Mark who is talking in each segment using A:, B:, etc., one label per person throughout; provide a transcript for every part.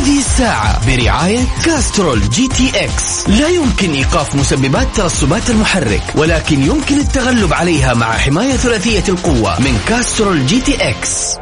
A: هذه الساعة برعاية كاسترول جي تي إكس. لا يمكن إيقاف مسببات ترسبات المحرك ولكن يمكن التغلب عليها مع حماية ثلاثية القوة من كاسترول جي تي إكس.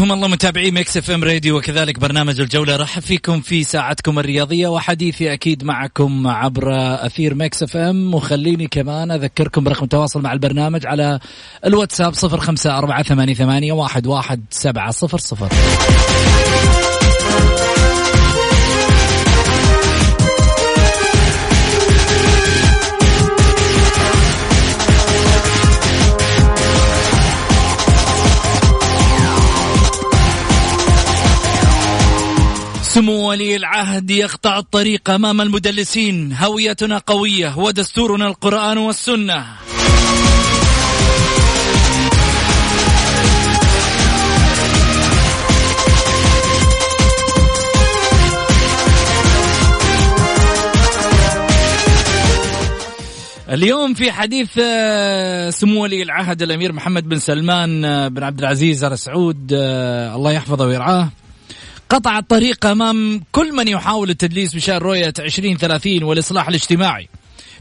B: حياكم الله متابعي ميكس اف ام راديو وكذلك برنامج الجولة. رحب فيكم في ساعتكم الرياضية وحديثي أكيد معكم عبر أثير ميكس اف ام. وخليني كمان أذكركم برقم التواصل مع البرنامج على الواتساب 0548811700 سمو ولي العهد يقطع الطريق أمام المدلسين. هويتنا قوية ودستورنا القرآن والسنة. اليوم في حديث آه، سمو ولي العهد الأمير محمد بن سلمان آه، بن عبد العزيز آل سعود آه، الله يحفظه ويرعاه. قطع الطريق أمام كل من يحاول التدليس بشأن رؤية 2030 والإصلاح الاجتماعي.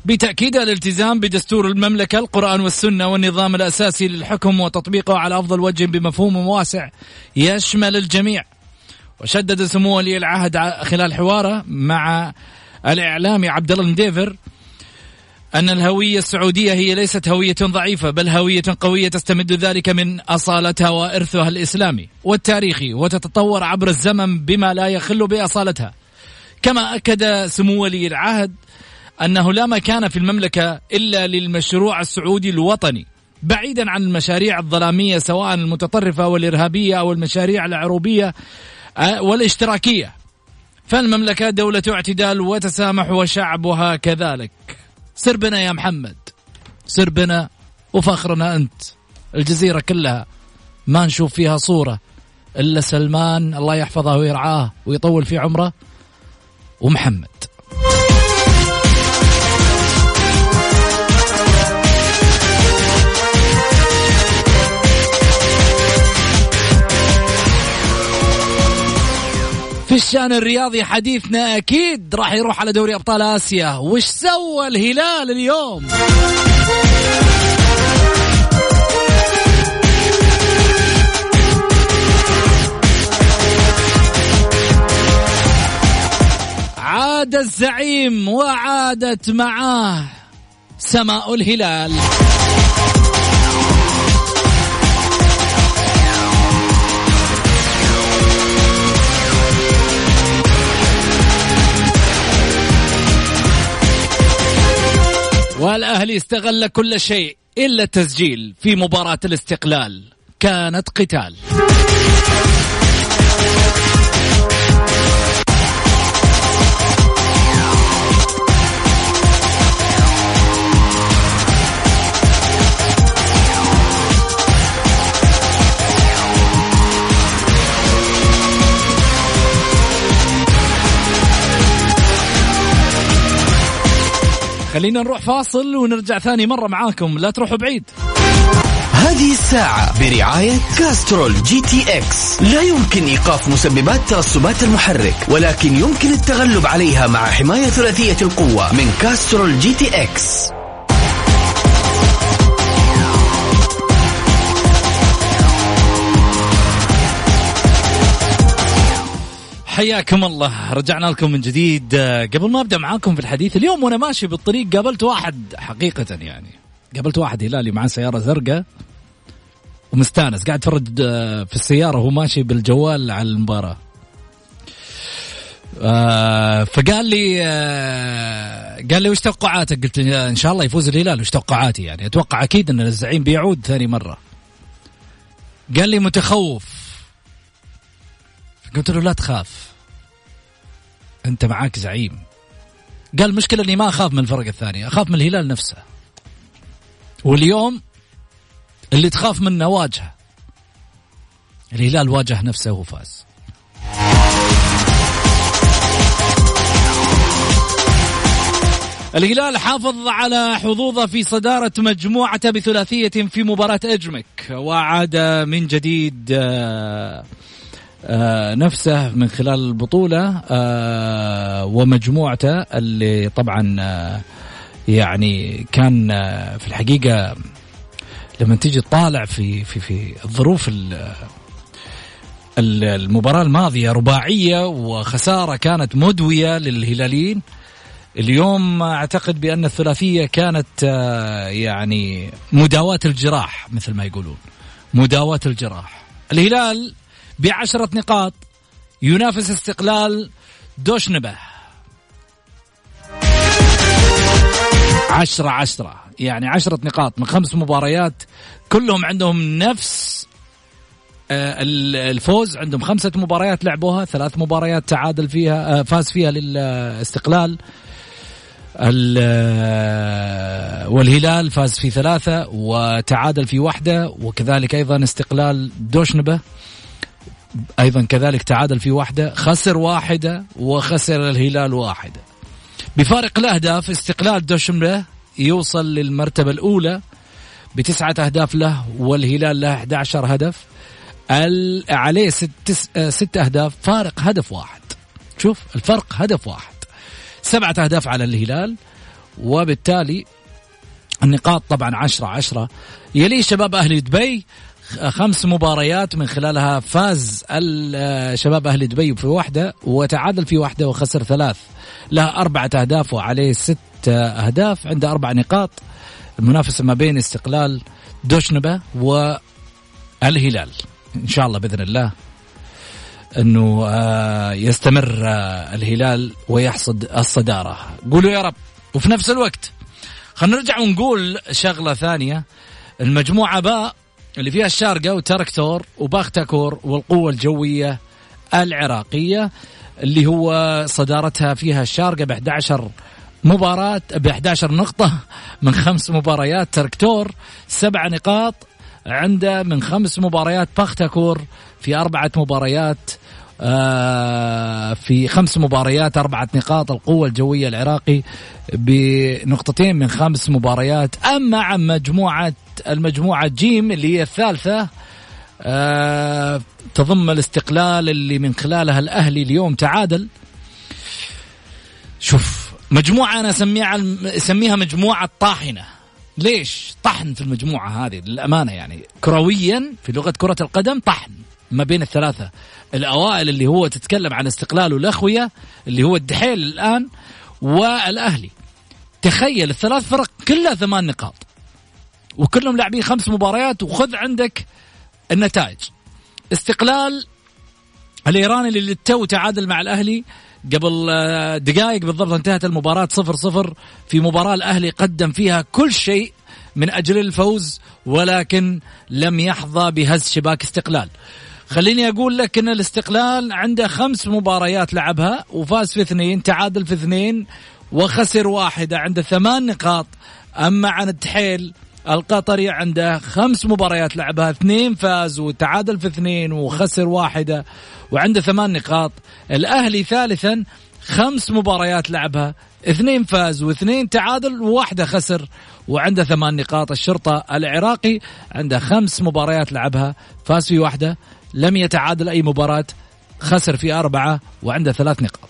B: بتأكيد الالتزام بدستور المملكة القرآن والسنة والنظام الأساسي للحكم وتطبيقه على أفضل وجه بمفهوم واسع يشمل الجميع. وشدد سمو ولي العهد خلال حواره مع الإعلامي عبد الله المديفر أن الهوية السعودية هي ليست هوية ضعيفة بل هوية قوية تستمد ذلك من أصالتها وإرثها الإسلامي والتاريخي وتتطور عبر الزمن بما لا يخل بأصالتها. كما أكد سمو ولي العهد أنه لا مكان في المملكة إلا للمشروع السعودي الوطني. بعيدا عن المشاريع الظلامية سواء المتطرفة والإرهابية أو المشاريع العروبية آه، والاشتراكية. فالمملكة دولة اعتدال وتسامح وشعبها كذلك. سر بنا يا محمد. سر بنا وفخرنا أنت. الجزيرة كلها ما نشوف فيها صورة إلا سلمان الله يحفظه ويرعاه ويطول في عمره ومحمد. في الشان الرياضي حديثنا أكيد راح يروح على دوري أبطال آسيا. وش سوى الهلال اليوم؟ عاد الزعيم وعادت معاه سماء الهلال. والأهلي استغل كل شيء إلا التسجيل في مباراة الاستقلال. كانت قتال. خلينا نروح فاصل ونرجع ثاني مرة معاكم. لا تروحوا بعيد.
A: هذه الساعة برعاية كاسترول جي تي إكس. لا يمكن إيقاف مسببات ترسبات المحرك ولكن يمكن التغلب عليها مع حماية ثلاثية القوة من كاسترول جي تي إكس.
B: حياكم الله رجعنا لكم من جديد آه، قبل ما أبدأ معاكم في الحديث اليوم وأنا ماشي بالطريق قابلت واحد حقيقة يعني قابلت واحد هلالي معاه سيارة زرقاء ومستانس قاعد يتفرج آه، في السيارة وهو ماشي بالجوال على المباراة آه فقال لي قال لي وش توقعاتك؟ قلت إن شاء الله يفوز الهلال وش توقعاتي يعني أتوقع أكيد أن الزعيم بيعود ثاني مرة. قال لي متخوف. قلت له لا تخاف. أنت معاك زعيم. قال المشكلة إني ما أخاف من الفرق الثانية، أخاف من الهلال نفسه. واليوم اللي تخاف منه واجهه. الهلال واجه نفسه وفاز. الهلال حافظ على حظوظه في صدارة مجموعته بثلاثية في مباراة إجمك وعاد من جديد آه، نفسه من خلال البطولة آه، ومجموعته اللي طبعا يعني كان في الحقيقة لما تيجي تطالع في في في الظروف المباراة الماضية رباعية وخسارة كانت مدوية للهلاليين اليوم أعتقد بأن الثلاثية كانت آه، يعني مداواة الجراح مثل ما يقولون مداواة الجراح. الهلال بعشرة نقاط. ينافس استقلال دوشنبه. عشرة عشرة. يعني عشرة نقاط من خمس مباريات. كلهم عندهم نفس آه، الفوز. عندهم خمسة مباريات لعبوها ثلاث مباريات تعادل فيها آه، فاز فيها للاستقلال. والهلال فاز في ثلاثة وتعادل في واحدة وكذلك أيضا استقلال دوشنبة. أيضا كذلك تعادل في واحدة خسر واحدة وخسر الهلال واحدة. بفارق الأهداف استقلال دوشنبة يوصل للمرتبة الأولى بتسعة أهداف له والهلال له 11 هدف. عليه ست, ست أهداف فارق هدف واحد. شوف الفرق هدف واحد. سبعة أهداف على الهلال وبالتالي النقاط طبعا عشرة عشرة. يلي شباب أهل دبي خمس مباريات من خلالها فاز شباب أهل دبي في واحدة وتعادل في واحدة وخسر ثلاث. له أربعة أهداف وعليه ست أهداف. عنده أربع نقاط. المنافسة ما بين استقلال دوشنبة والهلال. إن شاء الله بإذن الله إنه آه، يستمر آه، الهلال ويحصد الصدارة. قولوا يا رب. وفي نفس الوقت خلينا نرجع ونقول شغلة ثانية. المجموعة باء اللي فيها الشارقة وتركتور وباختكور والقوة الجوية العراقية اللي هو صدارتها فيها الشارقة ب 11 مباراة ب 11 نقطة من خمس مباريات تركتور سبع نقاط عنده من خمس مباريات باختكور في أربعة مباريات آه، في خمس مباريات أربعة نقاط القوة الجوية العراقي بنقطتين من خمس مباريات. أما عن مجموعة المجموعة جيم اللي هي الثالثة آه، تضم الاستقلال اللي من خلالها الأهلي اليوم تعادل. شوف مجموعة أنا أسميها أسميها مجموعة طاحنة. ليش؟ طحن في المجموعة هذه للأمانة يعني. كرويا في لغة كرة القدم طحن ما بين الثلاثة. الأوائل اللي هو تتكلم عن استقلال والأخوية اللي هو الدحيل الآن والأهلي. تخيل الثلاث فرق كلها ثمان نقاط. وكلهم لاعبين خمس مباريات وخذ عندك النتائج. استقلال الإيراني اللي تو تعادل مع الأهلي قبل آه، دقائق بالضبط انتهت المباراة صفر صفر. في مباراة الأهلي قدم فيها كل شيء من أجل الفوز ولكن لم يحظى بهز شباك استقلال. خليني أقول لك إن الاستقلال عنده خمس مباريات لعبها وفاز في اثنين تعادل في اثنين وخسر واحدة عنده ثمان نقاط. أما عن التحيل القطري عنده خمس مباريات لعبها اثنين فاز وتعادل في اثنين وخسر واحدة وعنده ثمان نقاط. الأهلي ثالثا خمس مباريات لعبها اثنين فاز واثنين تعادل وواحدة خسر وعنده ثمان نقاط. الشرطة العراقي عنده خمس مباريات لعبها فاز في واحدة لم يتعادل أي مباراة خسر في أربعة وعنده ثلاث نقاط.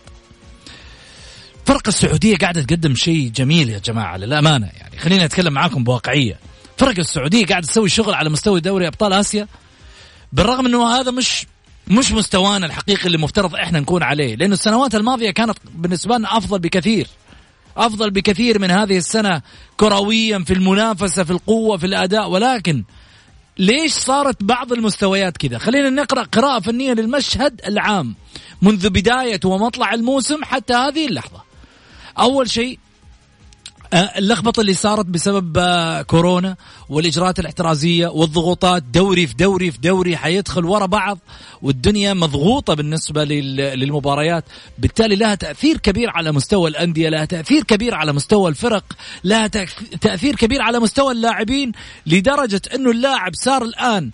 B: فرق السعودية قاعدة تقدم شيء جميل يا جماعة للأمانة يعني. خليني أتكلم معاكم بواقعية. فرق السعودية قاعدة تسوي شغل على مستوى دوري أبطال آسيا بالرغم أنه هذا مش مش مستوانا الحقيقي اللي مفترض إحنا نكون عليه لأنه السنوات الماضية كانت بالنسبة لنا أفضل بكثير أفضل بكثير من هذه السنة كرويا في المنافسة في القوة في الأداء. ولكن ليش صارت بعض المستويات كذا؟ خلينا نقرأ قراءة فنية للمشهد العام منذ بداية ومطلع الموسم حتى هذه اللحظة. أول شيء آه، اللخبطة اللي صارت بسبب آه، كورونا والإجراءات الاحترازية والضغوطات دوري في دوري في دوري حيدخل ورا بعض والدنيا مضغوطة بالنسبة للمباريات. بالتالي لها تأثير كبير على مستوى الأندية لها تأثير كبير على مستوى الفرق لها تأثير كبير على مستوى اللاعبين لدرجة إنه اللاعب صار الآن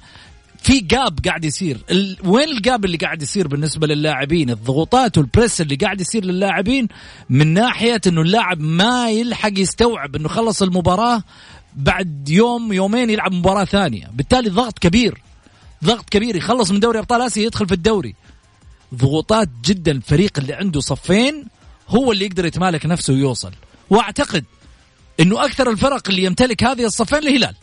B: في جاب قاعد يصير. ال... وين الجاب اللي قاعد يصير بالنسبة للاعبين؟ الضغوطات والبريس اللي قاعد يصير للاعبين من ناحية إنه اللاعب ما يلحق يستوعب إنه خلص المباراة بعد يوم يومين يلعب مباراة ثانية. بالتالي ضغط كبير. ضغط كبير. يخلص من دوري أبطال آسيا يدخل في الدوري. ضغوطات جدا. الفريق اللي عنده صفين هو اللي يقدر يتمالك نفسه ويوصل. وأعتقد إنه أكثر الفرق اللي يمتلك هذه الصفين الهلال.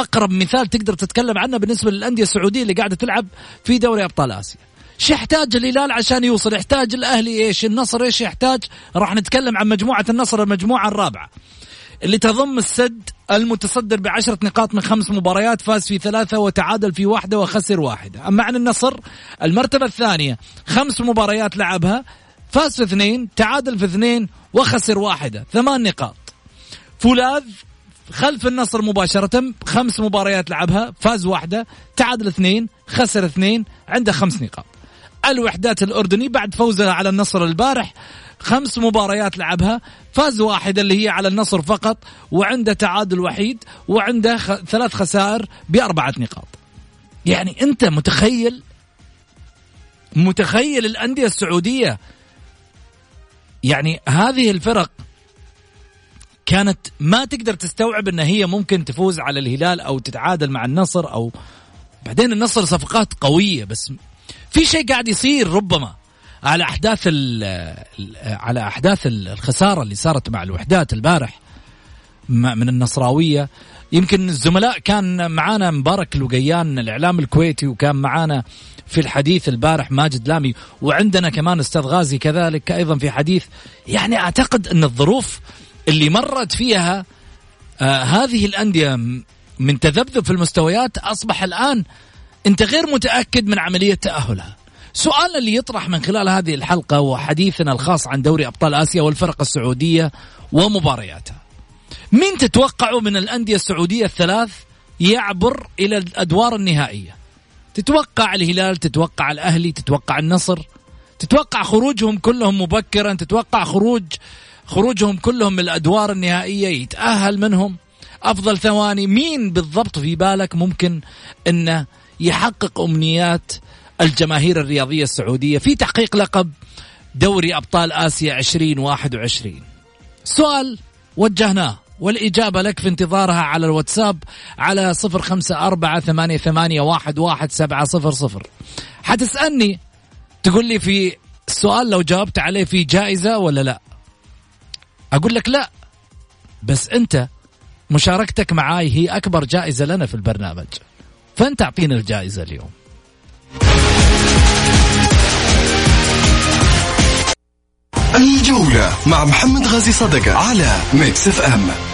B: أقرب مثال تقدر تتكلم عنه بالنسبة للأندية السعودية اللي قاعدة تلعب في دوري أبطال آسيا. شو يحتاج الهلال عشان يوصل؟ يحتاج الأهلي إيش؟ النصر إيش يحتاج؟ راح نتكلم عن مجموعة النصر المجموعة الرابعة. اللي تضم السد المتصدر بعشرة نقاط من خمس مباريات فاز في ثلاثة وتعادل في واحدة وخسر واحدة. أما عن النصر المرتبة الثانية خمس مباريات لعبها فاز في اثنين تعادل في اثنين وخسر واحدة. ثمان نقاط. فولاذ خلف النصر مباشرة خمس مباريات لعبها فاز واحدة تعادل اثنين خسر اثنين عنده خمس نقاط. الوحدات الأردني بعد فوزها على النصر البارح خمس مباريات لعبها فاز واحد اللي هي على النصر فقط وعنده تعادل وحيد وعنده خ... ثلاث خسائر بأربعة نقاط. يعني أنت متخيل؟ متخيل الأندية السعودية؟ يعني هذه الفرق كانت ما تقدر تستوعب إن هي ممكن تفوز على الهلال أو تتعادل مع النصر أو بعدين النصر صفقات قوية. بس في شيء قاعد يصير ربما على أحداث على أحداث الخسارة اللي صارت مع الوحدات البارح من النصراوية. يمكن الزملاء كان معانا مبارك الوقيان الإعلام الكويتي وكان معانا في الحديث البارح ماجد لامي وعندنا كمان أستاذ غازي كذلك أيضا في حديث. يعني أعتقد إن الظروف اللي مرت فيها آه هذه الأندية من تذبذب في المستويات أصبح الآن أنت غير متأكد من عملية تأهلها. سؤال اللي يطرح من خلال هذه الحلقة وحديثنا الخاص عن دوري أبطال آسيا والفرق السعودية ومبارياتها مين تتوقعوا من الأندية السعودية الثلاث يعبر إلى الأدوار النهائية؟ تتوقع الهلال تتوقع الأهلي تتوقع النصر تتوقع خروجهم كلهم مبكرا تتوقع خروج خروجهم كلهم من الأدوار النهائية يتأهل منهم أفضل ثواني. مين بالضبط في بالك ممكن إنه يحقق أمنيات الجماهير الرياضية السعودية في تحقيق لقب دوري أبطال آسيا 2021 سؤال وجهناه والإجابة لك في انتظارها على الواتساب على صفر خمسة أربعة ثمانية, ثمانية واحد, واحد سبعة صفر صفر. حتسألني تقول لي في السؤال لو جاوبت عليه في جائزة ولا لا؟ أقول لك لا. بس أنت مشاركتك معاي هي أكبر جائزة لنا في البرنامج. فانت اعطينا الجائزة اليوم؟
C: الجولة مع محمد غازي صدقة على ميكس إف إم.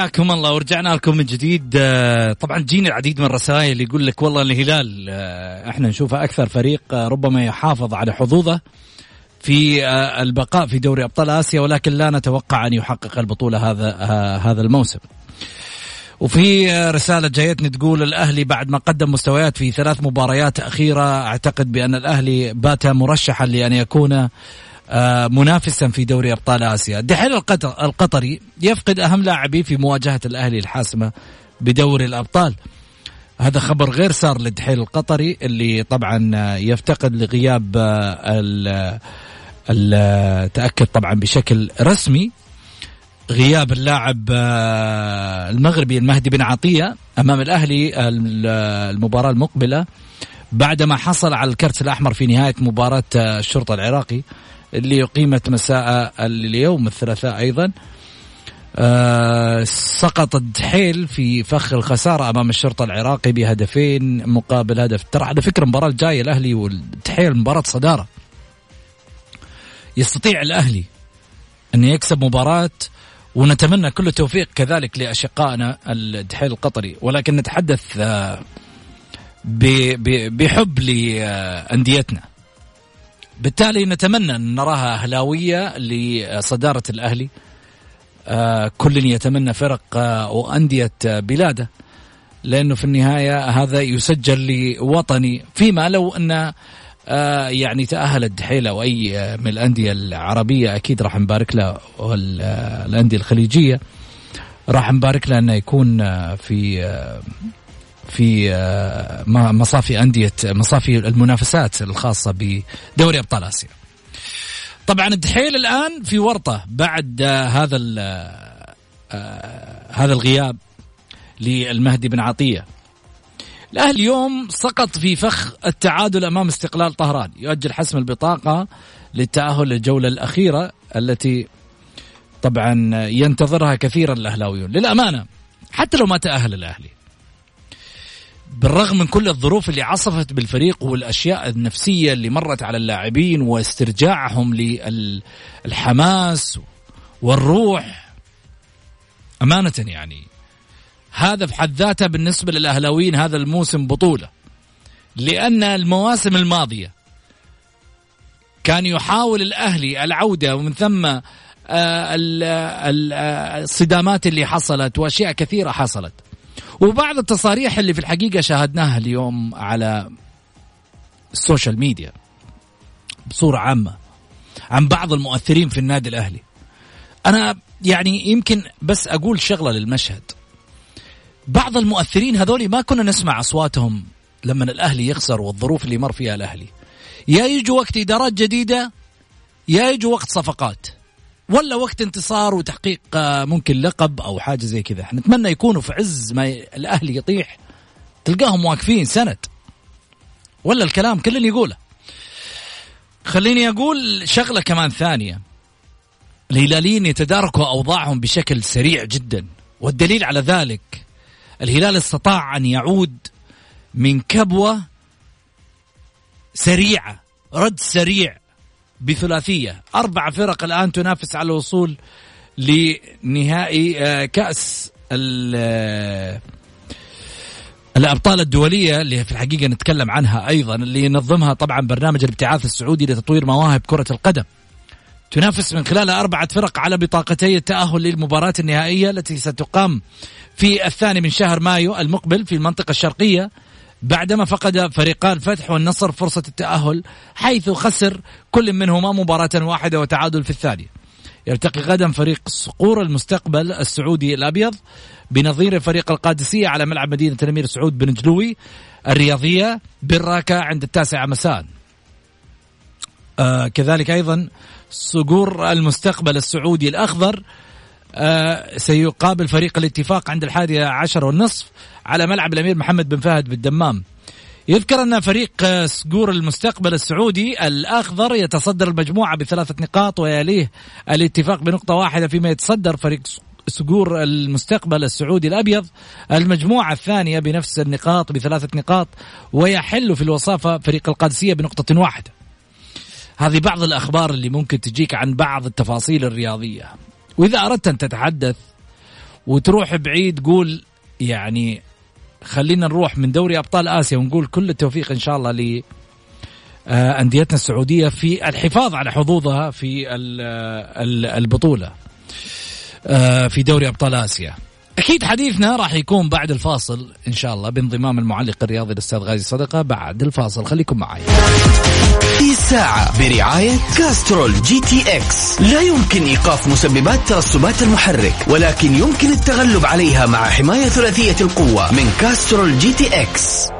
B: حياكم الله ورجعنا لكم من جديد آه، طبعا جينا العديد من الرسائل يقول لك والله الهلال آه، إحنا نشوفه أكثر فريق آه، ربما يحافظ على حظوظه في البقاء في دوري أبطال آسيا ولكن لا نتوقع أن يحقق البطولة هذا هذا الموسم. وفي رسالة جايتني تقول الأهلي بعد ما قدم مستويات في ثلاث مباريات أخيرة أعتقد بأن الأهلي بات مرشحا لأن يكون منافسا في دوري أبطال آسيا. دحيل القطري يفقد أهم لاعبيه في مواجهة الأهلي الحاسمة بدوري الأبطال. هذا خبر غير سار لدحيل القطري اللي طبعا يفتقد لغياب آه، ال تأكد طبعا بشكل رسمي غياب اللاعب آه، المغربي المهدي بن عطية أمام الأهلي المباراة المقبلة بعدما حصل على الكرت الأحمر في نهاية مباراة الشرطة العراقي. اللي أقيمت مساء اليوم الثلاثاء أيضا. آه سقط الدحيل في فخ الخسارة أمام الشرطة العراقي بهدفين مقابل هدف. ترى على فكرة المباراة الجاية الأهلي والدحيل مباراة صدارة. يستطيع الأهلي أن يكسب مباراة ونتمنى كل التوفيق كذلك لأشقائنا الدحيل القطري. ولكن نتحدث آه بحب لأنديتنا. بالتالي نتمنى أن نراها أهلاوية لصدارة الأهلي. آه كل يتمنى فرق آه وأندية آه بلاده لأنه في النهاية هذا يسجل لوطني. فيما لو أن يعني تأهل الدحيل أو أي من الأندية العربية أكيد راح نبارك له والأندية الخليجية راح نبارك له أنه يكون في في آه، مصافي أندية مصافي المنافسات الخاصة بدوري أبطال آسيا. طبعا الدحيل الآن في ورطة بعد آه، هذا آه، هذا الغياب للمهدي بن عطية. الأهلي اليوم سقط في فخ التعادل أمام استقلال طهران. يؤجل حسم البطاقة للتأهل للجولة الأخيرة التي طبعا ينتظرها كثيرا الأهلاويون. للأمانة حتى لو ما تأهل الأهلي بالرغم من كل الظروف اللي عصفت بالفريق والأشياء النفسية اللي مرت على اللاعبين واسترجاعهم للحماس والروح أمانة يعني. هذا في حد ذاته بالنسبة للأهلاويين هذا الموسم بطولة لأن المواسم الماضية كان يحاول الأهلي العودة ومن ثم آه، آه، الصدامات اللي حصلت وأشياء كثيرة حصلت. وبعض التصاريح اللي في الحقيقة شاهدناها اليوم على السوشيال ميديا بصورة عامة عن بعض المؤثرين في النادي الأهلي. أنا يعني يمكن بس أقول شغلة للمشهد. بعض المؤثرين هذول ما كنا نسمع أصواتهم لما الأهلي يخسر والظروف اللي مر فيها الأهلي. يا يجوا وقت إدارات جديدة يا يجوا وقت صفقات. ولا وقت انتصار وتحقيق آه، ممكن لقب أو حاجة زي كذا. نتمنى يكونوا في عز ما الأهلي يطيح. تلقاهم واقفين سند. ولا الكلام كل اللي يقوله. خليني أقول شغلة كمان ثانية. الهلاليين يتداركوا أوضاعهم بشكل سريع جدا. والدليل على ذلك الهلال استطاع أن يعود من كبوة سريعة رد سريع. بثلاثية أربع فرق الآن تنافس على الوصول لنهائي آه، كأس آه، الأبطال الدولية اللي في الحقيقة نتكلم عنها أيضا اللي ينظمها طبعا برنامج الابتعاث السعودي لتطوير مواهب كرة القدم. تنافس من خلالها أربعة فرق على بطاقتي التأهل للمباراة النهائية التي ستقام في الثاني من شهر مايو المقبل في المنطقة الشرقية بعدما فقد فريقا الفتح والنصر فرصة التأهل حيث خسر كل منهما مباراة واحدة وتعادل في الثانية. يلتقي غدا فريق صقور المستقبل السعودي الأبيض بنظير فريق القادسية على ملعب مدينة الأمير سعود بن جلوي الرياضية بالراكة عند التاسعة مساء. آه كذلك أيضا صقور المستقبل السعودي الأخضر سيقابل فريق الاتفاق عند الحادية عشر والنصف على ملعب الأمير محمد بن فهد بالدمام. يذكر أن فريق سقور المستقبل السعودي الأخضر يتصدر المجموعة بثلاثة نقاط ويليه الاتفاق بنقطة واحدة فيما يتصدر فريق سقور المستقبل السعودي الأبيض. المجموعة الثانية بنفس النقاط بثلاثة نقاط ويحل في الوصافة فريق القادسية بنقطة واحدة. هذه بعض الأخبار اللي ممكن تجيك عن بعض التفاصيل الرياضية. وإذا أردت أن تتحدث وتروح بعيد قول يعني خلينا نروح من دوري أبطال آسيا ونقول كل التوفيق إن شاء الله ل آه، أنديتنا السعودية في الحفاظ على حظوظها في البطولة آه، في دوري أبطال آسيا. أكيد حديثنا راح يكون بعد الفاصل إن شاء الله بانضمام المعلق الرياضي الأستاذ غازي صدقة بعد الفاصل خليكم معي.
A: في ساعة برعاية كاسترول جي تي إكس. لا يمكن إيقاف مسببات ترسبات المحرك ولكن يمكن التغلب عليها مع حماية ثلاثية القوة من كاسترول جي تي إكس.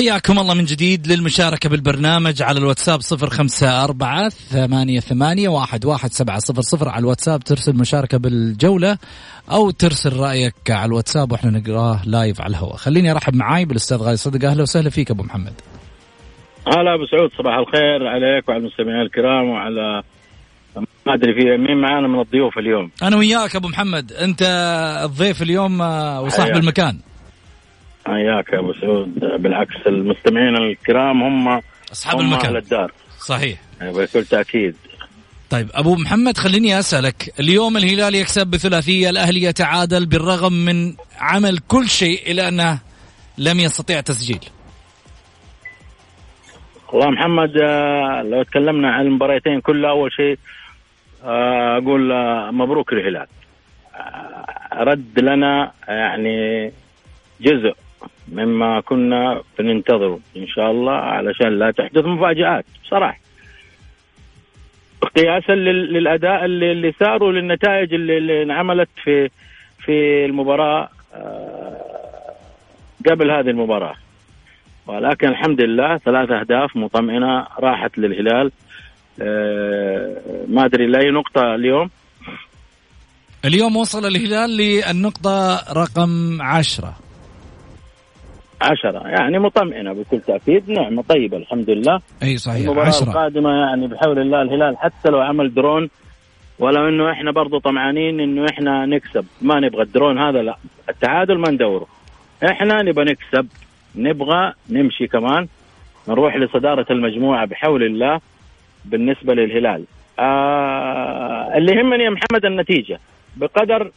B: حياكم الله من جديد للمشاركة بالبرنامج على الواتساب صفر خمسة أربعة ثمانية ثمانية واحد واحد سبعة صفر صفر على الواتساب ترسل مشاركة بالجولة أو ترسل رأيك على الواتساب وإحنا نقراه لايف على الهواء. خليني أرحب معاي بالأستاذ غالي. صدق أهلا وسهلا فيك أبو محمد.
D: هلا أبو سعود صباح الخير عليك وعلى المستمعين الكرام وعلى ما أدري في مين معانا من الضيوف اليوم.
B: أنا وياك أبو محمد. أنت الضيف اليوم آه، وصاحب المكان.
D: حياك يا أبو سعود. بالعكس المستمعين الكرام هم
B: أصحاب المكان.
D: الدار.
B: صحيح.
D: بكل تأكيد.
B: طيب أبو محمد خليني أسألك. اليوم الهلال يكسب بثلاثية الأهلي يتعادل بالرغم من عمل كل شيء الا أنه لم يستطيع تسجيل.
D: والله محمد آه، لو تكلمنا عن المباراتين كلها أول شيء آه، أقول آه، مبروك الهلال رد لنا يعني جزء مما كنا بننتظره إن شاء الله علشان لا تحدث مفاجآت بصراحه قياسا للأداء اللي, صار وللنتائج اللي, اللي انعملت في في المباراة آه، قبل هذه المباراة. ولكن الحمد لله ثلاث أهداف مطمئنة راحت للهلال. آه، ما أدري لأي نقطة اليوم.
B: اليوم وصل الهلال للنقطة رقم عشرة.
D: عشرة. يعني مطمئنة بكل تأكيد. نعمة طيبة الحمد لله.
B: أي صحيح
D: المباراة عشرة. القادمة يعني بحول الله الهلال حتى لو عمل درون ولو إنه إحنا برضه طمعانين إنه إحنا نكسب. ما نبغى الدرون هذا لا. التعادل ما ندوره. إحنا نبغى نكسب. نبغى نمشي كمان. نروح لصدارة المجموعة بحول الله بالنسبة للهلال. آه اللي يهمني يا محمد النتيجة. بقدر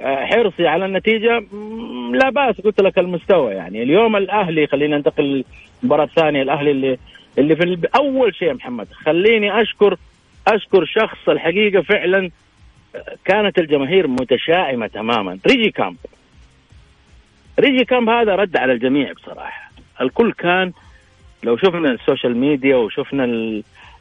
D: حرصي على النتيجة لا بأس قلت لك المستوى يعني. اليوم الأهلي خلينا ننتقل للمباراة الثانية الأهلي اللي اللي في أول شيء محمد خليني أشكر أشكر شخص الحقيقة فعلا آه، كانت الجماهير متشائمة تماما. ريجي كامب. ريجي كامب هذا رد على الجميع بصراحة. الكل كان لو شفنا ال social media وشفنا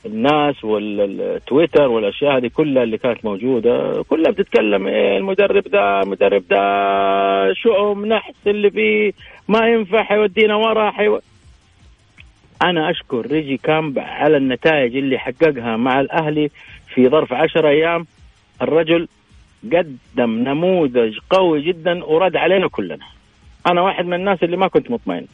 D: الناس والتويتر والأشياء هذه كلها اللي كانت موجودة كلها بتتكلم إيه المدرب ده المدرب ده شؤم نحس اللي فيه؟ ما ينفع حيودينا ورا حيو... أنا أشكر ريجي كامب على النتائج اللي حققها مع الأهلي في ظرف عشر أيام. الرجل قدم نموذج قوي جدا ورد علينا كلنا. أنا واحد من الناس اللي ما كنت مطمئن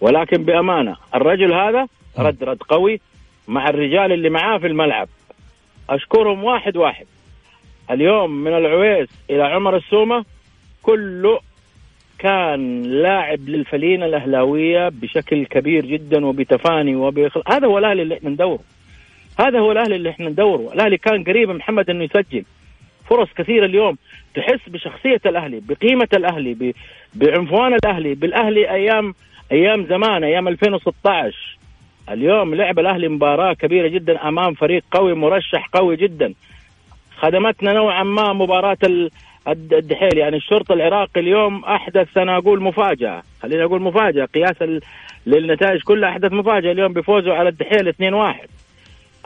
D: ولكن بأمانة الرجل هذا رد رد قوي. مع الرجال اللي معاه في الملعب. أشكرهم واحد واحد. اليوم من العويس إلى عمر السومة كله كان لاعب للفلينه الأهلاوية بشكل كبير جدا وبتفاني وبخل... هذا هو الأهلي اللي إحنا ندوره. هذا هو الأهلي اللي إحنا ندوره. الأهلي كان قريب محمد إنه يسجل. فرص كثيرة اليوم تحس بشخصية الأهلي بقيمة الأهلي ب... بعنفوان الأهلي بالأهلي أيام أيام زمان أيام 2016 اليوم لعب الأهلي مباراة كبيرة جدا أمام فريق قوي مرشح قوي جدا. خدمتنا نوعا ما مباراة الدحيل يعني الشرطة العراقي اليوم أحدث أنا أقول مفاجأة. خليني أقول مفاجأة قياسا للنتائج كلها أحدث مفاجأة. اليوم بفوزه على الدحيل 2-1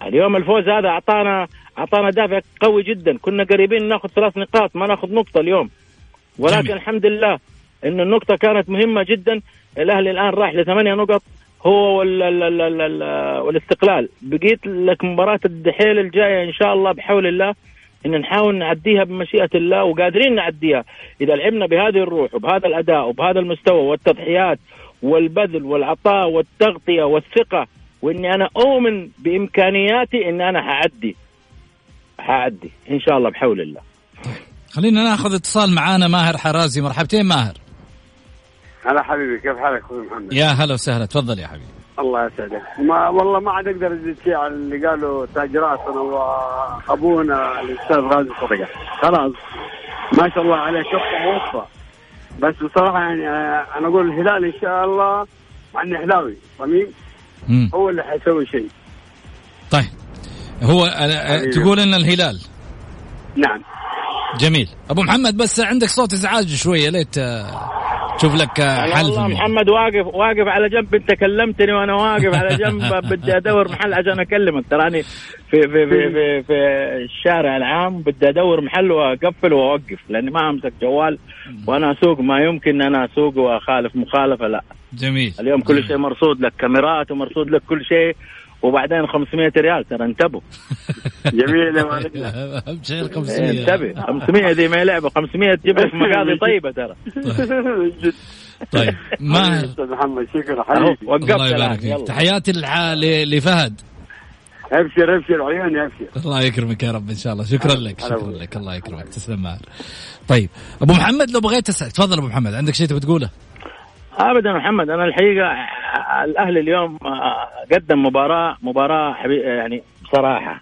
D: اليوم الفوز هذا اعطانا أعطانا دافع قوي جدا. كنا قريبين ناخذ ثلاث نقاط ما ناخذ نقطة اليوم. ولكن الحمد لله إن النقطة كانت مهمة جدا. الأهلي الآن راح لثمانية نقط. هو والاستقلال. بقيت لك مباراة الدحيل الجاية إن شاء الله بحول الله إن نحاول نعديها بمشيئة الله وقادرين نعديها. إذا لعبنا بهذه الروح وبهذا الأداء وبهذا المستوى والتضحيات والبذل والعطاء والتغطية والثقة وإني أنا أؤمن بإمكانياتي إن أنا حأدي. حأدي إن شاء الله بحول الله.
B: خلينا ناخذ اتصال معانا ماهر حرازي. مرحبتين ماهر.
E: هلا حبيبي كيف حالك أخوي محمد؟
B: يا هلا وسهلا تفضل يا حبيبي.
E: الله يسعدك. ما والله ما عاد أقدر أزيد شيء على اللي قالوا تاج راسنا وأبونا الأستاذ غازي صدقة. خلاص ما شاء الله عليه شفته موفى بس بصراحة يعني آه، أنا أقول الهلال إن شاء الله مع اني هلاوي صميم. هو اللي حيسوي شيء.
B: طيب هو آه، آه،. تقول إن الهلال؟
E: نعم.
B: جميل. أبو محمد بس عندك صوت إزعاج شوية ليت تشوف لك حل
D: والله. محمد واقف واقف على جنب انت كلمتني وأنا واقف على جنب. بدي أدور محل عشان أكلمك. تراني في في في في, في الشارع العام بدي أدور محل وأقفل وأوقف لأني ما أمسك جوال وأنا أسوق. ما يمكن أنا أسوق وأخالف مخالفة لا.
B: جميل.
D: اليوم كل. شيء مرصود لك كاميرات ومرصود لك كل شيء. وبعدين 500 ريال ترى انتبهوا.
E: جميل
B: اهم شيء ال
D: إيه،
B: 500
D: انتبه. 500 دي ما هي لعبة 500 تجيب لك مقاضي طيبة ترى.
E: جد.
B: طيب. ما
E: أستاذ محمد شكرا. حبيبي.
D: وقفت
B: الله يبارك فيك. تحياتي لفهد.
E: أبشر أبشر. عيوني أبشر.
B: الله يكرمك يا رب إن شاء الله. شكرا لك شكرا. لك. الله يكرمك. تسلم معنا طيب. أبو محمد لو بغيت تسال تفضل أبو محمد. عندك شيء تبي تقوله؟
D: ابدا محمد أنا الحقيقة الأهلي اليوم آه، قدم مباراة مباراة يعني بصراحه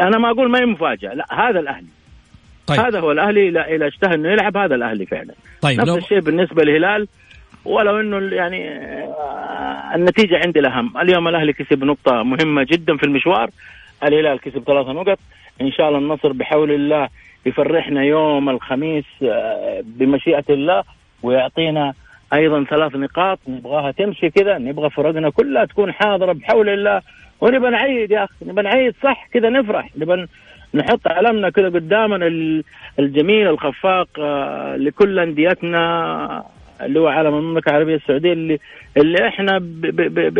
D: أنا ما أقول ما هي مفاجأة لا هذا الأهلي.
B: طيب.
D: هذا هو الأهلي لا اذا اشتهى إنه يلعب هذا الأهلي فعلا.
B: طيب
D: نفس
B: لو
D: الشيء بالنسبة للهلال ولو إنه يعني آه، النتيجة عندي الاهم اليوم الأهلي كسب نقطة مهمة جدا في المشوار الهلال كسب ثلاثة نقط. إن شاء الله النصر بحول الله يفرحنا يوم الخميس آه، بمشيئة الله ويعطينا أيضا ثلاث نقاط نبغاها تمشي كذا نبغى فرقنا كلها تكون حاضرة بحول الله. ونبغى نعيد يا أخي نبغى نعيد صح كذا نفرح نبغى نحط علمنا كذا قدامنا ال- الجميل الخفاق آه، لكل أنديتنا اللي هو علم المملكة العربية السعودية اللي اللي إحنا ب ب ب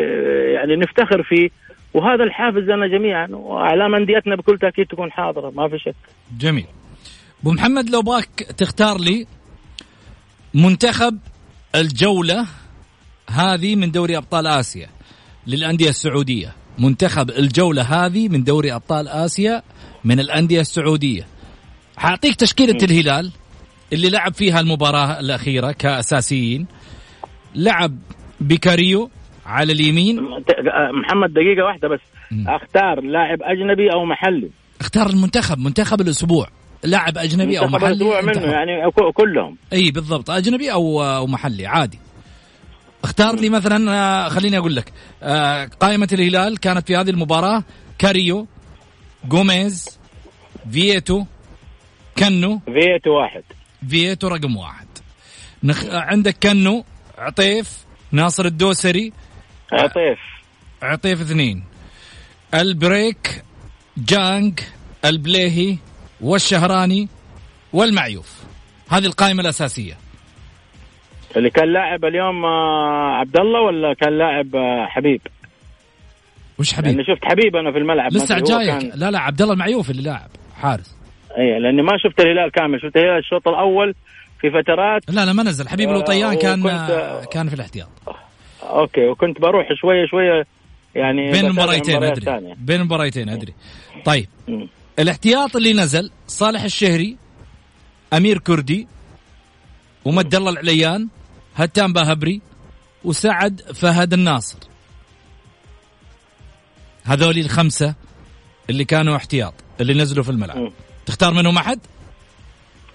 D: يعني نفتخر فيه. وهذا الحافز لنا جميعا وأعلام أنديتنا بكل تأكيد تكون حاضرة ما في شك.
B: جميل. أبو محمد لو باك تختار لي منتخب الجولة هذه من دوري أبطال آسيا للأندية السعودية. منتخب الجولة هذه من دوري أبطال آسيا من الأندية السعودية. حأعطيك تشكيلة الهلال اللي لعب فيها المباراة الأخيرة كأساسيين. لعب بيكاريو على اليمين.
D: ت- آه، محمد دقيقة واحدة بس.
B: مم.
D: أختار لاعب أجنبي أو محلي.
B: اختار المنتخب منتخب الأسبوع. لاعب أجنبي
D: أو
B: محلي
D: منه. يعني كلهم.
B: إي بالضبط. أجنبي أو أو محلي عادي. اختار لي مثلا آه، خليني أقول لك. آه، قائمة الهلال كانت في هذه المباراة. كاريو جوميز فييتو كنو.
D: فيتو واحد.
B: فييتو رقم واحد. نخ... عندك كنو عطيف ناصر الدوسري.
D: عطيف.
B: عطيف اثنين. البريك جانج البليهي والشهراني والمعيوف. هذه القائمة الأساسية.
D: اللي كان لاعب اليوم آه، عبد الله ولا كان لاعب آه، حبيب؟
B: وش حبيب؟
D: لأني شفت حبيب أنا في الملعب
B: لسه جايك.
D: كان-
B: لا لا عبد الله المعيوف اللي لاعب حارس.
D: اي لأني ما شفت الهلال كامل شفت الهلال الشوط الأول في فترات.
B: لا لا ما نزل. حبيب
D: آه،
B: الوطيان كان
D: وكنت-
B: كان في الاحتياط.
D: أوكي وكنت بروح شوية شوية يعني
B: بين المباريتين
D: أدري.
B: بين المباريتين أدري. طيب.
D: مم.
B: الاحتياط اللي نزل صالح الشهري أمير كردي ومد الله العليان هتان باهبري وسعد فهد الناصر. هذول الخمسة اللي كانوا احتياط اللي نزلوا في الملعب. تختار منهم أحد؟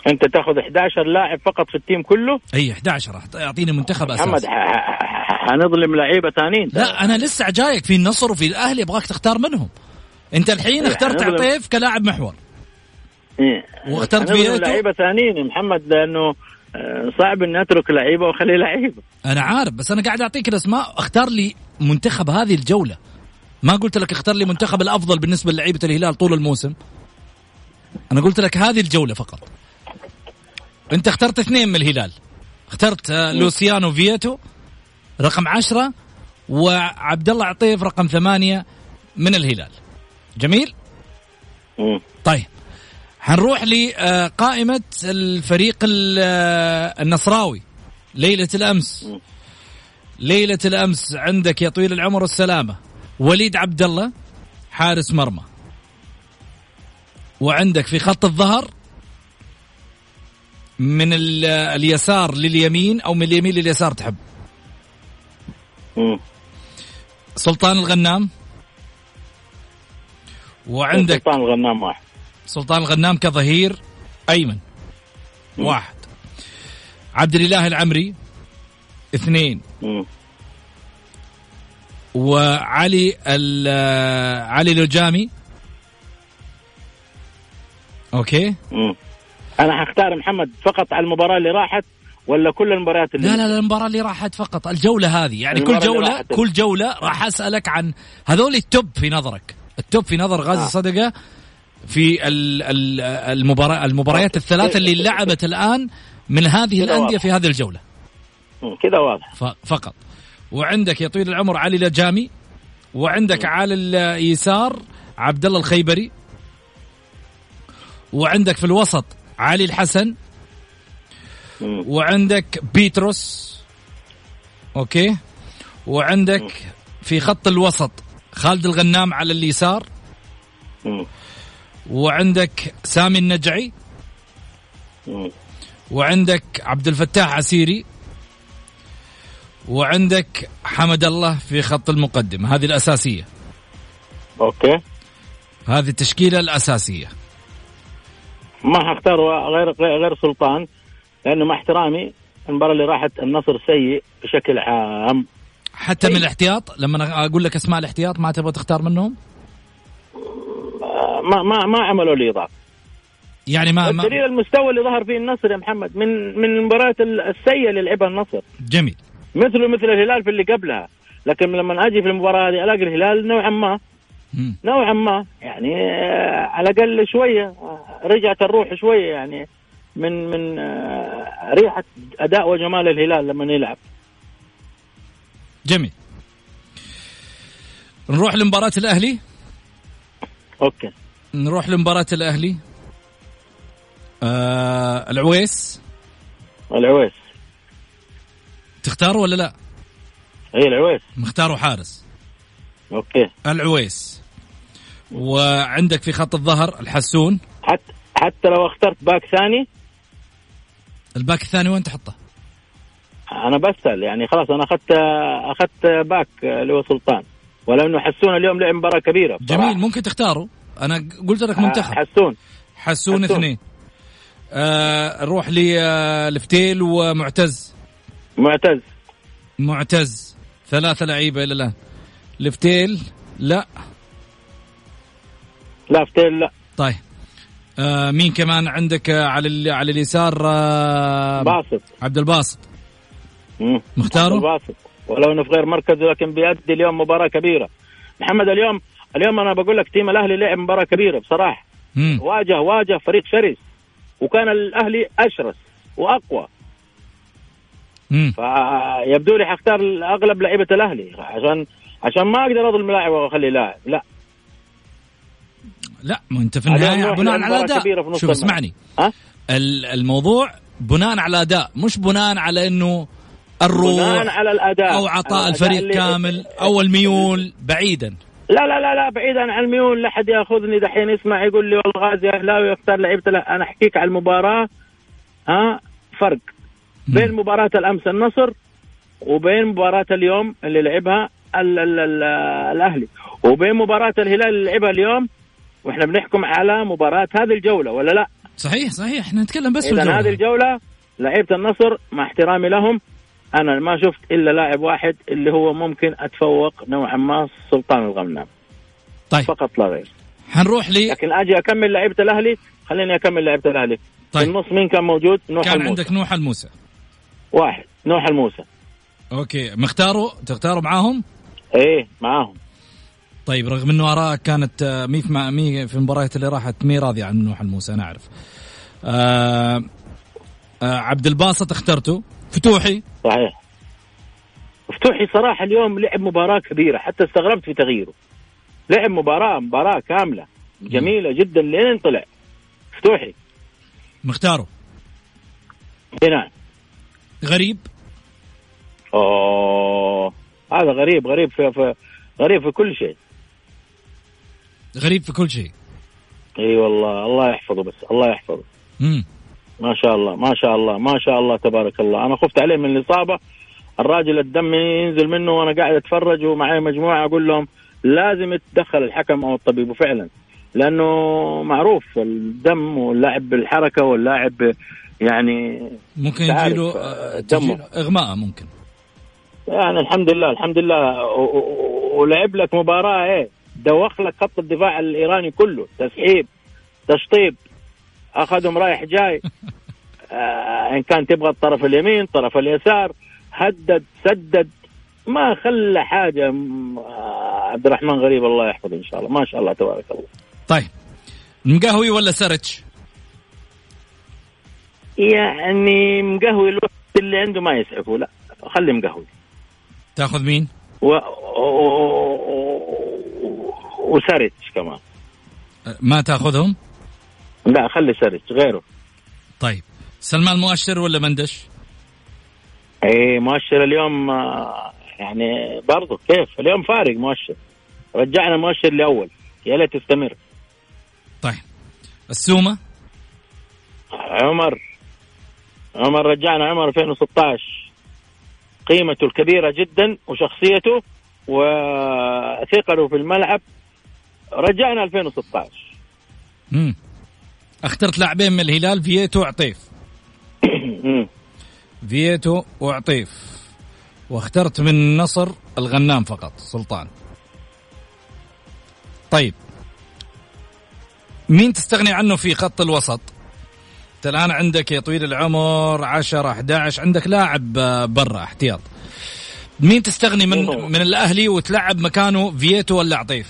D: أنت تأخذ 11 لاعب فقط في التيم كله؟
B: أي 11 راح يعطيني منتخب
D: محمد
B: اساسي
D: ح- حنظلم لعيبة ثانيين.
B: لا أنا لسه جايك في النصر وفي الأهلي ابغاك تختار منهم. انت الحين
D: إيه،
B: اخترت. عطيف كلاعب محور.
D: إيه.
B: واخترت فييتو.
D: لعيبة ثانيين محمد لأنه آه، صعب اني أترك لعيبة وأخلي لعيبة.
B: أنا عارف بس أنا قاعد أعطيك الأسماء. اختار لي منتخب هذه الجولة. ما قلت لك اختار لي منتخب الأفضل بالنسبة للعيبة الهلال طول الموسم. أنا قلت لك هذه الجولة فقط. أنت اخترت اثنين من الهلال. اخترت آه، لوسيانو فييتو رقم عشرة وعبد الله عطيف رقم ثمانية من الهلال. جميل؟
D: مم.
B: طيب. حنروح لقائمة الفريق ال- النصراوي. ليلة الأمس. ليلة الأمس عندك يا طويل العمر والسلامة وليد عبد الله حارس مرمى. وعندك في خط الظهر من ال- اليسار لليمين أو من اليمين لليسار تحب.
D: مم.
B: سلطان الغنام. وعندك
D: سلطان الغنام واحد.
B: سلطان الغنام كظهير أيمن. واحد. عبد الإله العمري اثنين.
D: مم.
B: وعلي ال- علي الوجامي. أوكي.
D: مم. أنا حختار محمد فقط على المباراة اللي راحت ولا كل المباريات اللي
B: لا لا لا المباراة اللي راحت فقط. الجولة هذه. يعني كل
D: راحت.
B: كل جولة راح أسألك عن هذول ال top في نظرك. ال top في نظر غازي
D: آه.
B: صدقة في ال- ال- المباراة المباريات الثلاثة اللي لعبت الآن من هذه الأندية. في هذه الجولة.
D: كده واضح
B: فقط وعندك يا طويل العمر علي لجامي وعندك على اليسار عبد الله الخيبري وعندك في الوسط علي الحسن. وعندك بيتروس أوكي وعندك في خط الوسط خالد الغنام على اليسار. وعندك سامي النجعي. وعندك عبد الفتاح عسيري. وعندك حمد الله في خط المقدمة هذه الأساسية.
D: أوكي.
B: هذه التشكيلة الأساسية.
D: ما حختار غير غير سلطان لأنه مع احترامي المباراة اللي راحت النصر سيء بشكل عام.
B: حتى من الاحتياط لما أنا أقول لك أسماء الاحتياط ما تبغى تختار منهم؟
D: آه، ما ما ما عملوا لي إضافة.
B: يعني ما, ما
D: الدليل المستوى اللي ظهر فيه النصر يا محمد من من المباريات السيئه اللي لعبها النصر.
B: جميل.
D: مثله مثل الهلال في اللي قبلها. لكن لما أجي في المباراة هذه ألاقي الهلال نوعا ما. نوعا ما يعني آه، على الأقل شوية آه، رجعت الروح شوية يعني من من ريحة أداء وجمال الهلال لما يلعب.
B: جميل. نروح لمباراة الأهلي؟
D: أوكي.
B: نروح لمباراة الأهلي. آه العويس؟
D: العويس.
B: تختاره ولا لا؟
D: هي العويس.
B: مختاره حارس.
D: أوكي.
B: العويس. وعندك في خط الظهر الحسون.
D: حتى حتى لو اخترت back ثاني؟
B: ال back الثاني وين تحطه؟
D: أنا بسأل يعني خلاص أنا أخذت أخذت back اللي هو سلطان. ولو انه حسون اليوم لعب مباراة كبيرة بصراحة.
B: جميل ممكن تختاره. أنا قلت لك منتخب.
D: آه، حسون.
B: حسون
D: حسون.
B: اثنين. آه نروح لفتيل ومعتز.
D: معتز.
B: معتز. ثلاثة لعيبة إلى الآن. لفتيل لا.
D: لا فتيل لا.
B: طيب. آه مين كمان عندك آه، على على اليسار؟ آه
D: باسط
B: عبد الباسط. مختاره؟
D: باسط. ولو إنه في غير مركزه لكن بيأدي اليوم مباراة كبيرة. محمد اليوم اليوم أنا بقول لك تيم الأهلي لعب مباراة كبيرة بصراحة.
B: مم.
D: واجه واجه فريق شرس. وكان الأهلي أشرس
B: وأقوى.
D: فيبدو لي حختار أغلب لعيبة الأهلي. عشان عشان ما أقدر أظلم لاعب واخلي لاعب. لا.
B: لا ما أنت في
D: النهاية
B: بناء على
D: أداء.
B: شوف. اسمعني. ال- الموضوع بناء على أداء مش بناء على إنه الروح
D: بناء على الأداء.
B: أو عطاء الفريق كامل أو الميول بعيدا.
D: لا لا لا لا بعيدا عن الميول. لا حد يأخذني دحين. يسمع يقول لي والله غازي اهلاوي يختار لعيبة لا. أنا أحكيك على المباراة. ها فرق بين مباراة الأمس النصر وبين مباراة اليوم اللي لعبها ال ال ال الأهلي. وبين مباراة الهلال اللي لعبها اليوم. وإحنا بنحكم على مباراة هذه الجولة ولا لا؟
B: صحيح صحيح. إحنا نتكلم بس في
D: اذا
B: الجولة.
D: هذه الجولة لعيبة النصر مع احترامي لهم أنا ما شفت إلا لاعب واحد اللي هو ممكن أتفوق نوعا ما سلطان الغنام
B: طيب.
D: فقط لا غير.
B: حنروح لي
D: لكن أجي أكمل لعيبة الأهلي؟ خليني أكمل لعيبة الأهلي.
B: طيب.
D: في النص مين كان موجود؟ نوح
B: كان
D: الموسى.
B: عندك نوح الموسى.
D: واحد. نوح الموسى.
B: أوكي. مختاره تختاره معاهم؟
D: إيه معاهم.
B: طيب رغم إنه ارائك كانت مي في مي في المباريات اللي راحت مي راضي عن نوح الموسى أنا أعرف. آه آه عبد الباسط اخترته فتوحي؟
D: صحيح. فتوحي صراحة اليوم لعب مباراة كبيرة حتى استغربت في تغييره. لعب مباراة مباراة كاملة جميلة جدا لين طلع. فتوحي.
B: مختاره.
D: نعم
B: غريب؟
D: أوه. هذا غريب غريب في, في غريب في كل شيء.
B: غريب في كل شيء.
D: إي والله الله يحفظه بس الله يحفظه.
B: امم
D: ما شاء الله ما شاء الله ما شاء الله تبارك الله. أنا خفت عليه من الإصابة. الراجل الدم ينزل منه وأنا قاعد أتفرج ومعي مجموعة أقول لهم لازم يتدخل الحكم أو الطبيب. وفعلا لأنه معروف الدم واللاعب بالحركة واللاعب يعني
B: ممكن يجيله
D: آه،
B: إغماء ممكن.
D: يعني الحمد لله الحمد لله. ولعب لك مباراة إيه؟ دوخ لك خط الدفاع الإيراني كله. تسحيب تشطيب. أخذهم رايح جاي. آه إن كان تبغى الطرف اليمين طرف اليسار هدد سدد ما خلى حاجة آه عبد الرحمن غريب الله يحفظه إن شاء الله. ما شاء الله تبارك الله.
B: طيب. مقهوي ولا سرتش
D: يعني مقهوي الوقت اللي عنده ما يسعفه لا. خلي مقهوي.
B: تاخذ مين؟
D: و... و... وسرج كمان.
B: ما تاخذهم؟
D: لا خلي سرج غيره.
B: طيب. سلمان مؤشر ولا مندش؟
D: اي مؤشر اليوم آه، يعني برضو كيف؟ اليوم فارق مؤشر رجعنا مؤشر لأول. يا ليت تستمر.
B: طيب. السومة؟
D: عمر. عمر رجعنا عمر 2016 قيمته الكبيرة جدا وشخصيته وثقله في الملعب. رجعنا 2016
B: امم اخترت لاعبين من الهلال فييتو وعطيف. فييتو وعطيف. واخترت من النصر الغنام فقط سلطان. طيب. مين تستغني عنه في خط الوسط؟ أنت الآن عندك يا طويل العمر 10 11 عندك لاعب برا احتياط. مين تستغني من؟ من الأهلي وتلعب مكانه فييتو ولا عطيف؟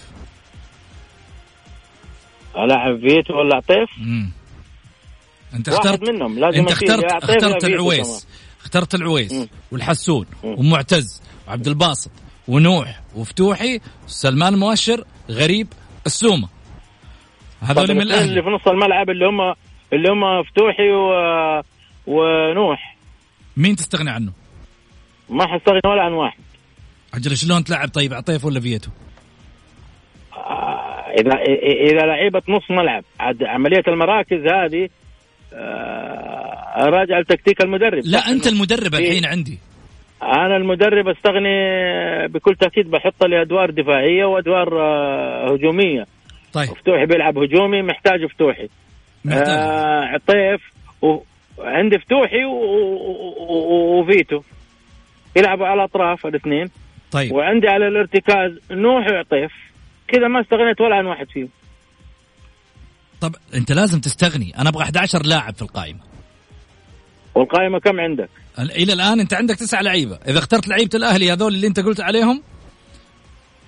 D: ألاعب فيتو ولا عطيف
B: مم. أنت
D: واحد
B: اخترت
D: منهم لازم أنت
B: اخترت اخترت العويس اخترت العويس
D: مم.
B: والحسون
D: مم.
B: ومعتز وعبد الباسط ونوح وفتوحي سلمان مؤشر غريب السومة هذول
D: طب
B: من
D: الاثنين اللي
B: الاهلي
D: في نص الملعب اللي هم اللي هم فتوحي و... ونوح
B: مين تستغني عنه؟
D: ما حستغني ولا عن واحد
B: أجل شلون تلعب طيب عطيف ولا فيتو؟
D: إذا إذا لعيبه نص ملعب عاد عملية المراكز هذه آه، راجع لتكتيك المدرب.
B: لا
D: أنت
B: المدرب
D: في-
B: الحين عندي.
D: أنا المدرب استغني بكل تأكيد بحط لي ادوار دفاعية وأدوار آه، هجومية.
B: طيب.
D: فتوحي بيلعب هجومي محتاج فتوحي
B: محتاج.
D: آه عطيف وعندي فتوحي وفيتو. يلعبوا على الأطراف الاثنين.
B: طيب.
D: وعندي على الارتكاز نوح وعطيف. كذا ما استغنيت ولا عن واحد فيهم.
B: طب انت لازم تستغني. أنا أبغى 11 لاعب في القائمة.
D: والقائمة كم عندك؟
B: إلى الآن انت عندك تسع لعيبة. إذا اخترت لعيبة الأهلي هذول اللي انت قلت عليهم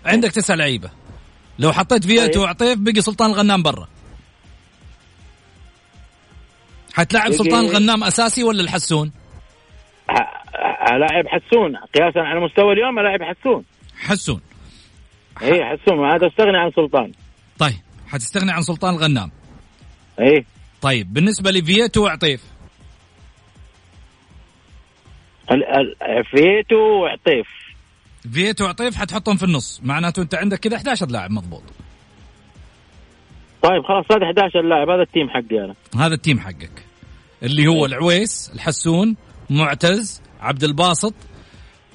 B: عندك تسع لعيبة. لو حطيت فيتو
D: طيب.
B: وعطيف بقي سلطان الغنام برا. حتلاعب سلطان الغنام أساسي ولا الحسون؟
D: ألاعب حسون. قياسا على مستوى اليوم ألاعب حسون.
B: حسون.
D: اي حسون هذا استغني عن سلطان.
B: طيب حتستغني عن سلطان الغنام.
D: اي
B: طيب بالنسبة لفيتو وعطيف
D: ال- ال- فيتو وعطيف
B: فيتو وعطيف حتحطهم في النص. معناته أنت عندك كذا 11 لاعب مضبوط.
D: طيب خلاص هذا 11 لاعب هذا ال team حقي أنا.
B: هذا ال team حقك. اللي هو العويس الحسون معتز عبد الباسط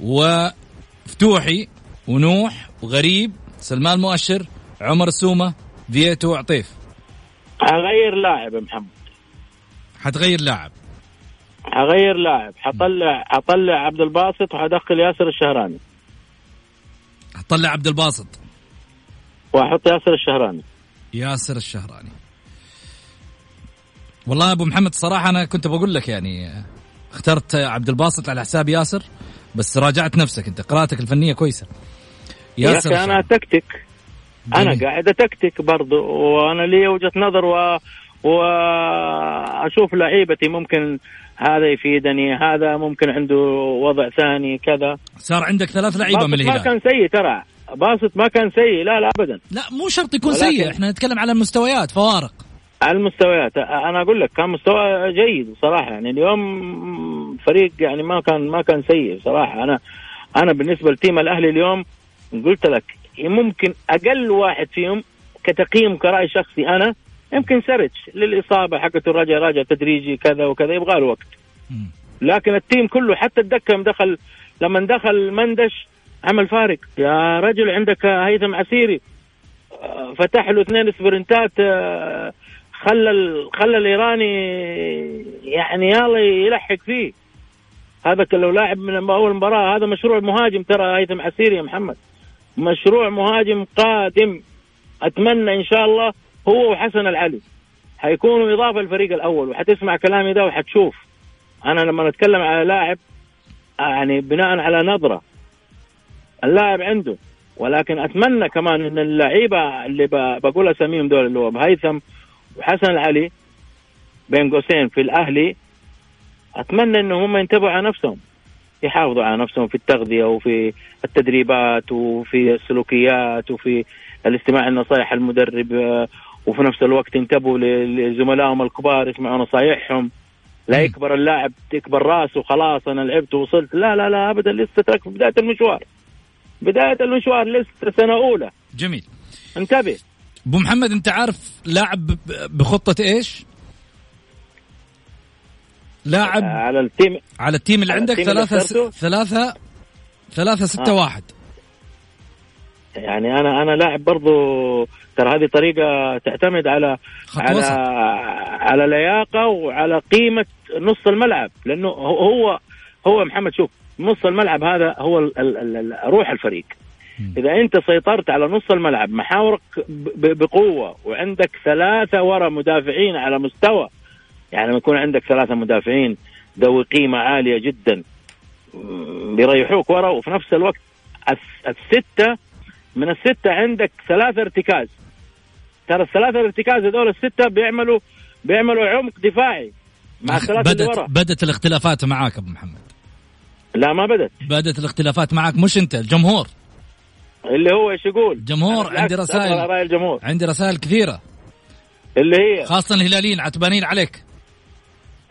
B: وفتوحي ونوح وغريب سلمان مؤشر عمر السومة فيتو وعطيف
D: حغير لاعب محمد.
B: حتغير لاعب.
D: حغير لاعب. حطلع حطلع عبد الباسط وحدخل ياسر الشهراني.
B: حتطلع عبد الباسط.
D: وأحط ياسر الشهراني.
B: ياسر الشهراني. والله أبو محمد صراحة أنا كنت بقول لك يعني اخترت عبد الباسط على حساب ياسر بس راجعت نفسك أنت. قراءتك الفنية كويسة.
D: يا
B: ياسر
D: أخي
B: أنا.
D: تكتك
B: أنا.
D: قاعد أتكتك برضو وأنا لي وجهة نظر و... وأشوف لعيبتي ممكن هذا يفيدني هذا ممكن عنده وضع ثاني كذا.
B: صار عندك ثلاث
D: لعيبة
B: من
D: ما
B: الهلال.
D: كان سيء ترى. باسط ما كان سيء لا لا ابدا.
B: لا مو شرط يكون سيء إحنا نتكلم على المستويات فوارق.
D: على المستويات أنا أقول لك كان مستوى جيد بصراحه يعني اليوم فريق يعني ما كان ما كان سيء بصراحه أنا أنا بالنسبة ل team الأهلي اليوم قلت لك ممكن أقل واحد فيهم كتقييم كرأي شخصي أنا يمكن سرتش للإصابة حقته راجع راجع تدريجي كذا وكذا يبغى له وقت. لكن ال team كله حتى الدكة دخل لما دخل مندش عمل فارق. يا رجل عندك هيثم عسيري آه، فتح له اثنين sprint ات آه، خلى خلى الإيراني يعني يلا يلحق فيه. هذا لو لاعب من أول مباراة هذا مشروع مهاجم ترى هيثم عسيري يا محمد. مشروع مهاجم قادم. أتمنى إن شاء الله هو وحسن العلي. حيكونوا إضافة للفريق الأول وحتسمع كلامي ده وحتشوف. أنا لما اتكلم على لاعب يعني بناء على نظرة اللاعب عنده. ولكن أتمنى كمان إن اللعيبة اللي بقول أساميهم دول اللي هو هيثم وحسن العلي بين قوسين في الأهلي أتمنى ان هم ينتبهوا على نفسهم. يحافظوا على نفسهم في التغذية وفي التدريبات وفي السلوكيات وفي الاستماع لنصائح المدرب آه، وفي نفس الوقت ينتبهوا لزملائهم الكبار يسمعوا نصائحهم لا. يكبر اللاعب تكبر راسه خلاص أنا لعبت ووصلت. لا لا لا ابدا لسه ترك في بداية المشوار. بداية المشوار لسه سنة أولى.
B: جميل.
D: انتبه.
B: أبو محمد أنت عارف لاعب بخطة إيش؟ لاعب
D: على ال team
B: على ال team اللي
D: على
B: عندك
D: ال team اللي
B: ثلاثة
D: اخترته؟
B: ثلاثة ثلاثة ستة
D: آه.
B: واحد
D: يعني أنا أنا لاعب برضو ترى هذه طريقة تعتمد على على
B: وسط.
D: على لياقة وعلى قيمة نص الملعب لأنه هو هو محمد شوف نص الملعب هذا هو ال ال ال ال روح الفريق. إذا أنت سيطرت على نص الملعب محاورك بقوة وعندك ثلاثة ورا مدافعين على مستوى يعني لما يكون عندك ثلاثة مدافعين ذوي قيمة عالية جدا بيريحوك ورا وفي نفس الوقت الس- الستة من الستة عندك ثلاثة ارتكاز. ترى الثلاثة الارتكاز هذول الستة بيعملوا بيعملوا عمق دفاعي مع الثلاثة اللي
B: بدت
D: ورا.
B: بدت الاختلافات معاك أبو محمد.
D: لا ما بدت
B: بدت الاختلافات معك مش أنت الجمهور.
D: اللي هو إيش يقول؟
B: الجمهور عندي رسائل.
D: الجمهور.
B: عندي رسائل كثيرة.
D: اللي هي؟
B: خاصة الهلاليين عتبانين عليك.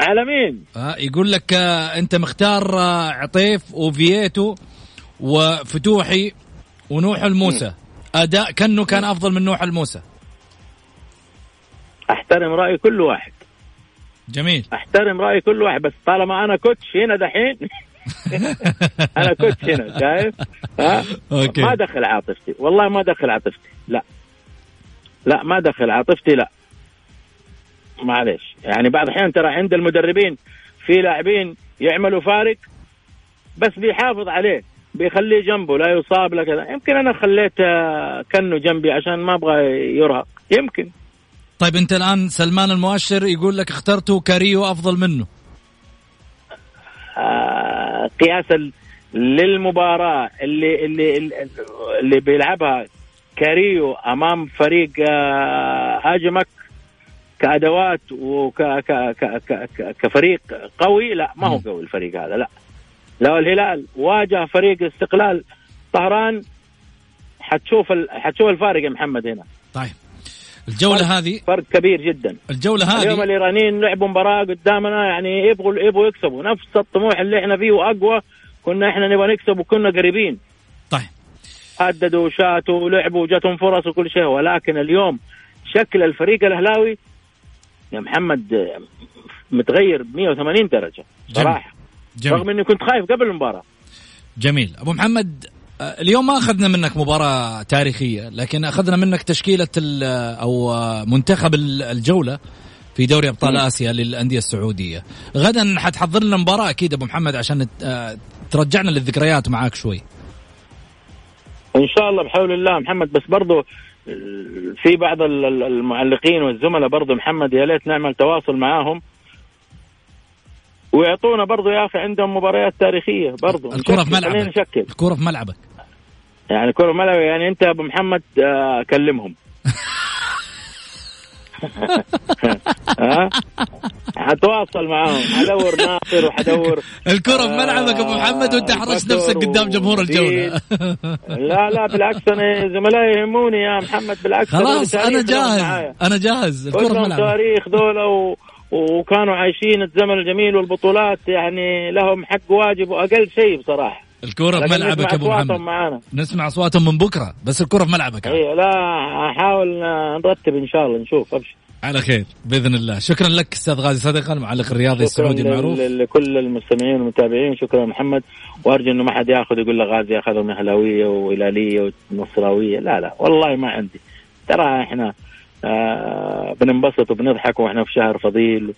D: على مين؟
B: آه، يقول لك آه، أنت مختار آه، عطيف وفييتو وفتوحي ونوح الموسى. أداء كأنه كان أفضل من نوح الموسى.
D: أحترم رأي كل واحد.
B: جميل.
D: أحترم رأي كل واحد بس طالما أنا coach هنا دحين أنا coach هنا شايف؟ ها؟
B: okay.
D: ما دخل عاطفتي. والله ما دخل عاطفتي. لا. لا ما دخل عاطفتي لا. معلش يعني بعض الأحيان ترى عند المدربين في لاعبين يعملوا فارق بس بيحافظ عليه بيخليه جنبه لا يصاب لا كذا. يمكن أنا خليت آه، كنه جنبي عشان ما أبغى يرهق. يمكن.
B: طيب أنت الآن سلمان المؤشر يقول لك اخترته كاريو أفضل منه.
D: آه، قياسا للمباراة اللي اللي اللي بيلعبها كاريو أمام فريق آه، هاجمك كأدوات وك ك ك ك ك كفريق قوي لا ما هو. قوي الفريق هذا لا. لو الهلال واجه فريق استقلال طهران. حتشوف ال... حتشوف الفارق يا محمد هنا.
B: طيب. الجولة هذه؟
D: فرق كبير جدا.
B: الجولة
D: اليوم
B: هذه
D: الإيرانيين لعبوا مباراة قدامنا يعني يبغوا يبغوا يكسبوا. نفس الطموح اللي إحنا فيه وأقوى كنا إحنا نبغى نكسب وكنا قريبين.
B: طيب.
D: هددوا وشاتوا ولعبوا وجاتهم فرص وكل شيء ولكن اليوم شكل الفريق الأهلاوي يا محمد آه، متغير ب 180 درجة. صراحة. رغم
B: جميل
D: إني كنت خايف قبل المباراة.
B: جميل. أبو محمد آه، اليوم ما أخذنا منك مباراة تاريخية لكن أخذنا منك تشكيلة ال- أو آه، منتخب ال- الجولة في دوري أبطال آسيا للأندية السعودية. غدا حتحضر لنا مباراة أكيد أبو محمد عشان آه، ترجعنا للذكريات معاك شوي.
D: إن شاء الله بحول الله محمد بس برضو آه، في بعض ال- ال- المعلقين والزملاء برضو محمد يا ليت نعمل تواصل معاهم. ويعطونا برضو يا أخي عندهم مباريات تاريخية برضو.
B: الكرة في ملعبك. الكرة في ملعبك.
D: يعني كرة ملعب يعني أنت يا أبو محمد آه، كلمهم. ها؟ حتواصل معاهم. حدور ناصر وحدور
B: الكرة في ملعبك أبو محمد وأنت
D: بكر
B: نفسك قدام جمهور
D: ودين.
B: الجولة.
D: لا لا بالعكس أنا زملائي يهموني يا محمد بالعكس
B: خلاص
D: أنا
B: جاهز. أنا جاهز الكرة في ملعبك.
D: تاريخ ذولا و... وكانوا عايشين الزمن الجميل والبطولات يعني لهم حق واجب وأقل شيء بصراحة.
B: الكرة في ملعبك
D: أبو
B: محمد.
D: معانا.
B: نسمع أصواتهم من بكرة بس الكرة في ملعبك.
D: أيوه لا أحاول نرتب إن شاء الله نشوف أبشر.
B: على خير بإذن الله. شكرا لك أستاذ غازي صدقه المعلق الرياضي السعودي المعروف
D: لكل المستمعين والمتابعين شكرا محمد. وأرجو إنه ما حد يأخذ يقول له غازي اخذهم اهلاويه وهلاليه ونصراوية. لا لا والله ما عندي. ترى إحنا آه بننبسط وبنضحك وإحنا في شهر فضيل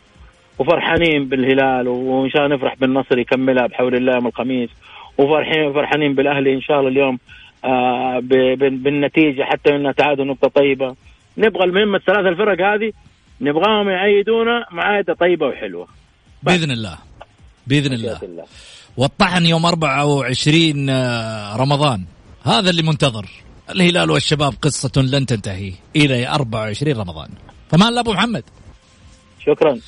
D: وفرحانين بالهلال وإن شاء الله نفرح بالنصر يكملها بحول الله يوم الخميس وفرحين فرحانين بالأهلي إن شاء الله اليوم آه بالنتيجة حتى انها تعادل نقطة طيبة. نبغى المهم الثلاث الفرق هذه نبغاهم يعيدونا معايده طيبة وحلوة.
B: بإذن الله. بإذن الله
D: بإذن الله.
B: والطحن يوم 24 آه، رمضان. هذا اللي منتظر. الهلال والشباب قصة لن تنتهي إلى 24 رمضان. فما الله أبو محمد.
D: شكرا.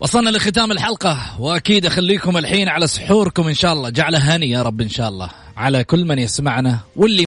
B: وصلنا لختام الحلقة وأكيد أخليكم الحين على سحوركم إن شاء الله. جعله هاني يا رب إن شاء الله. على كل من يسمعنا واللي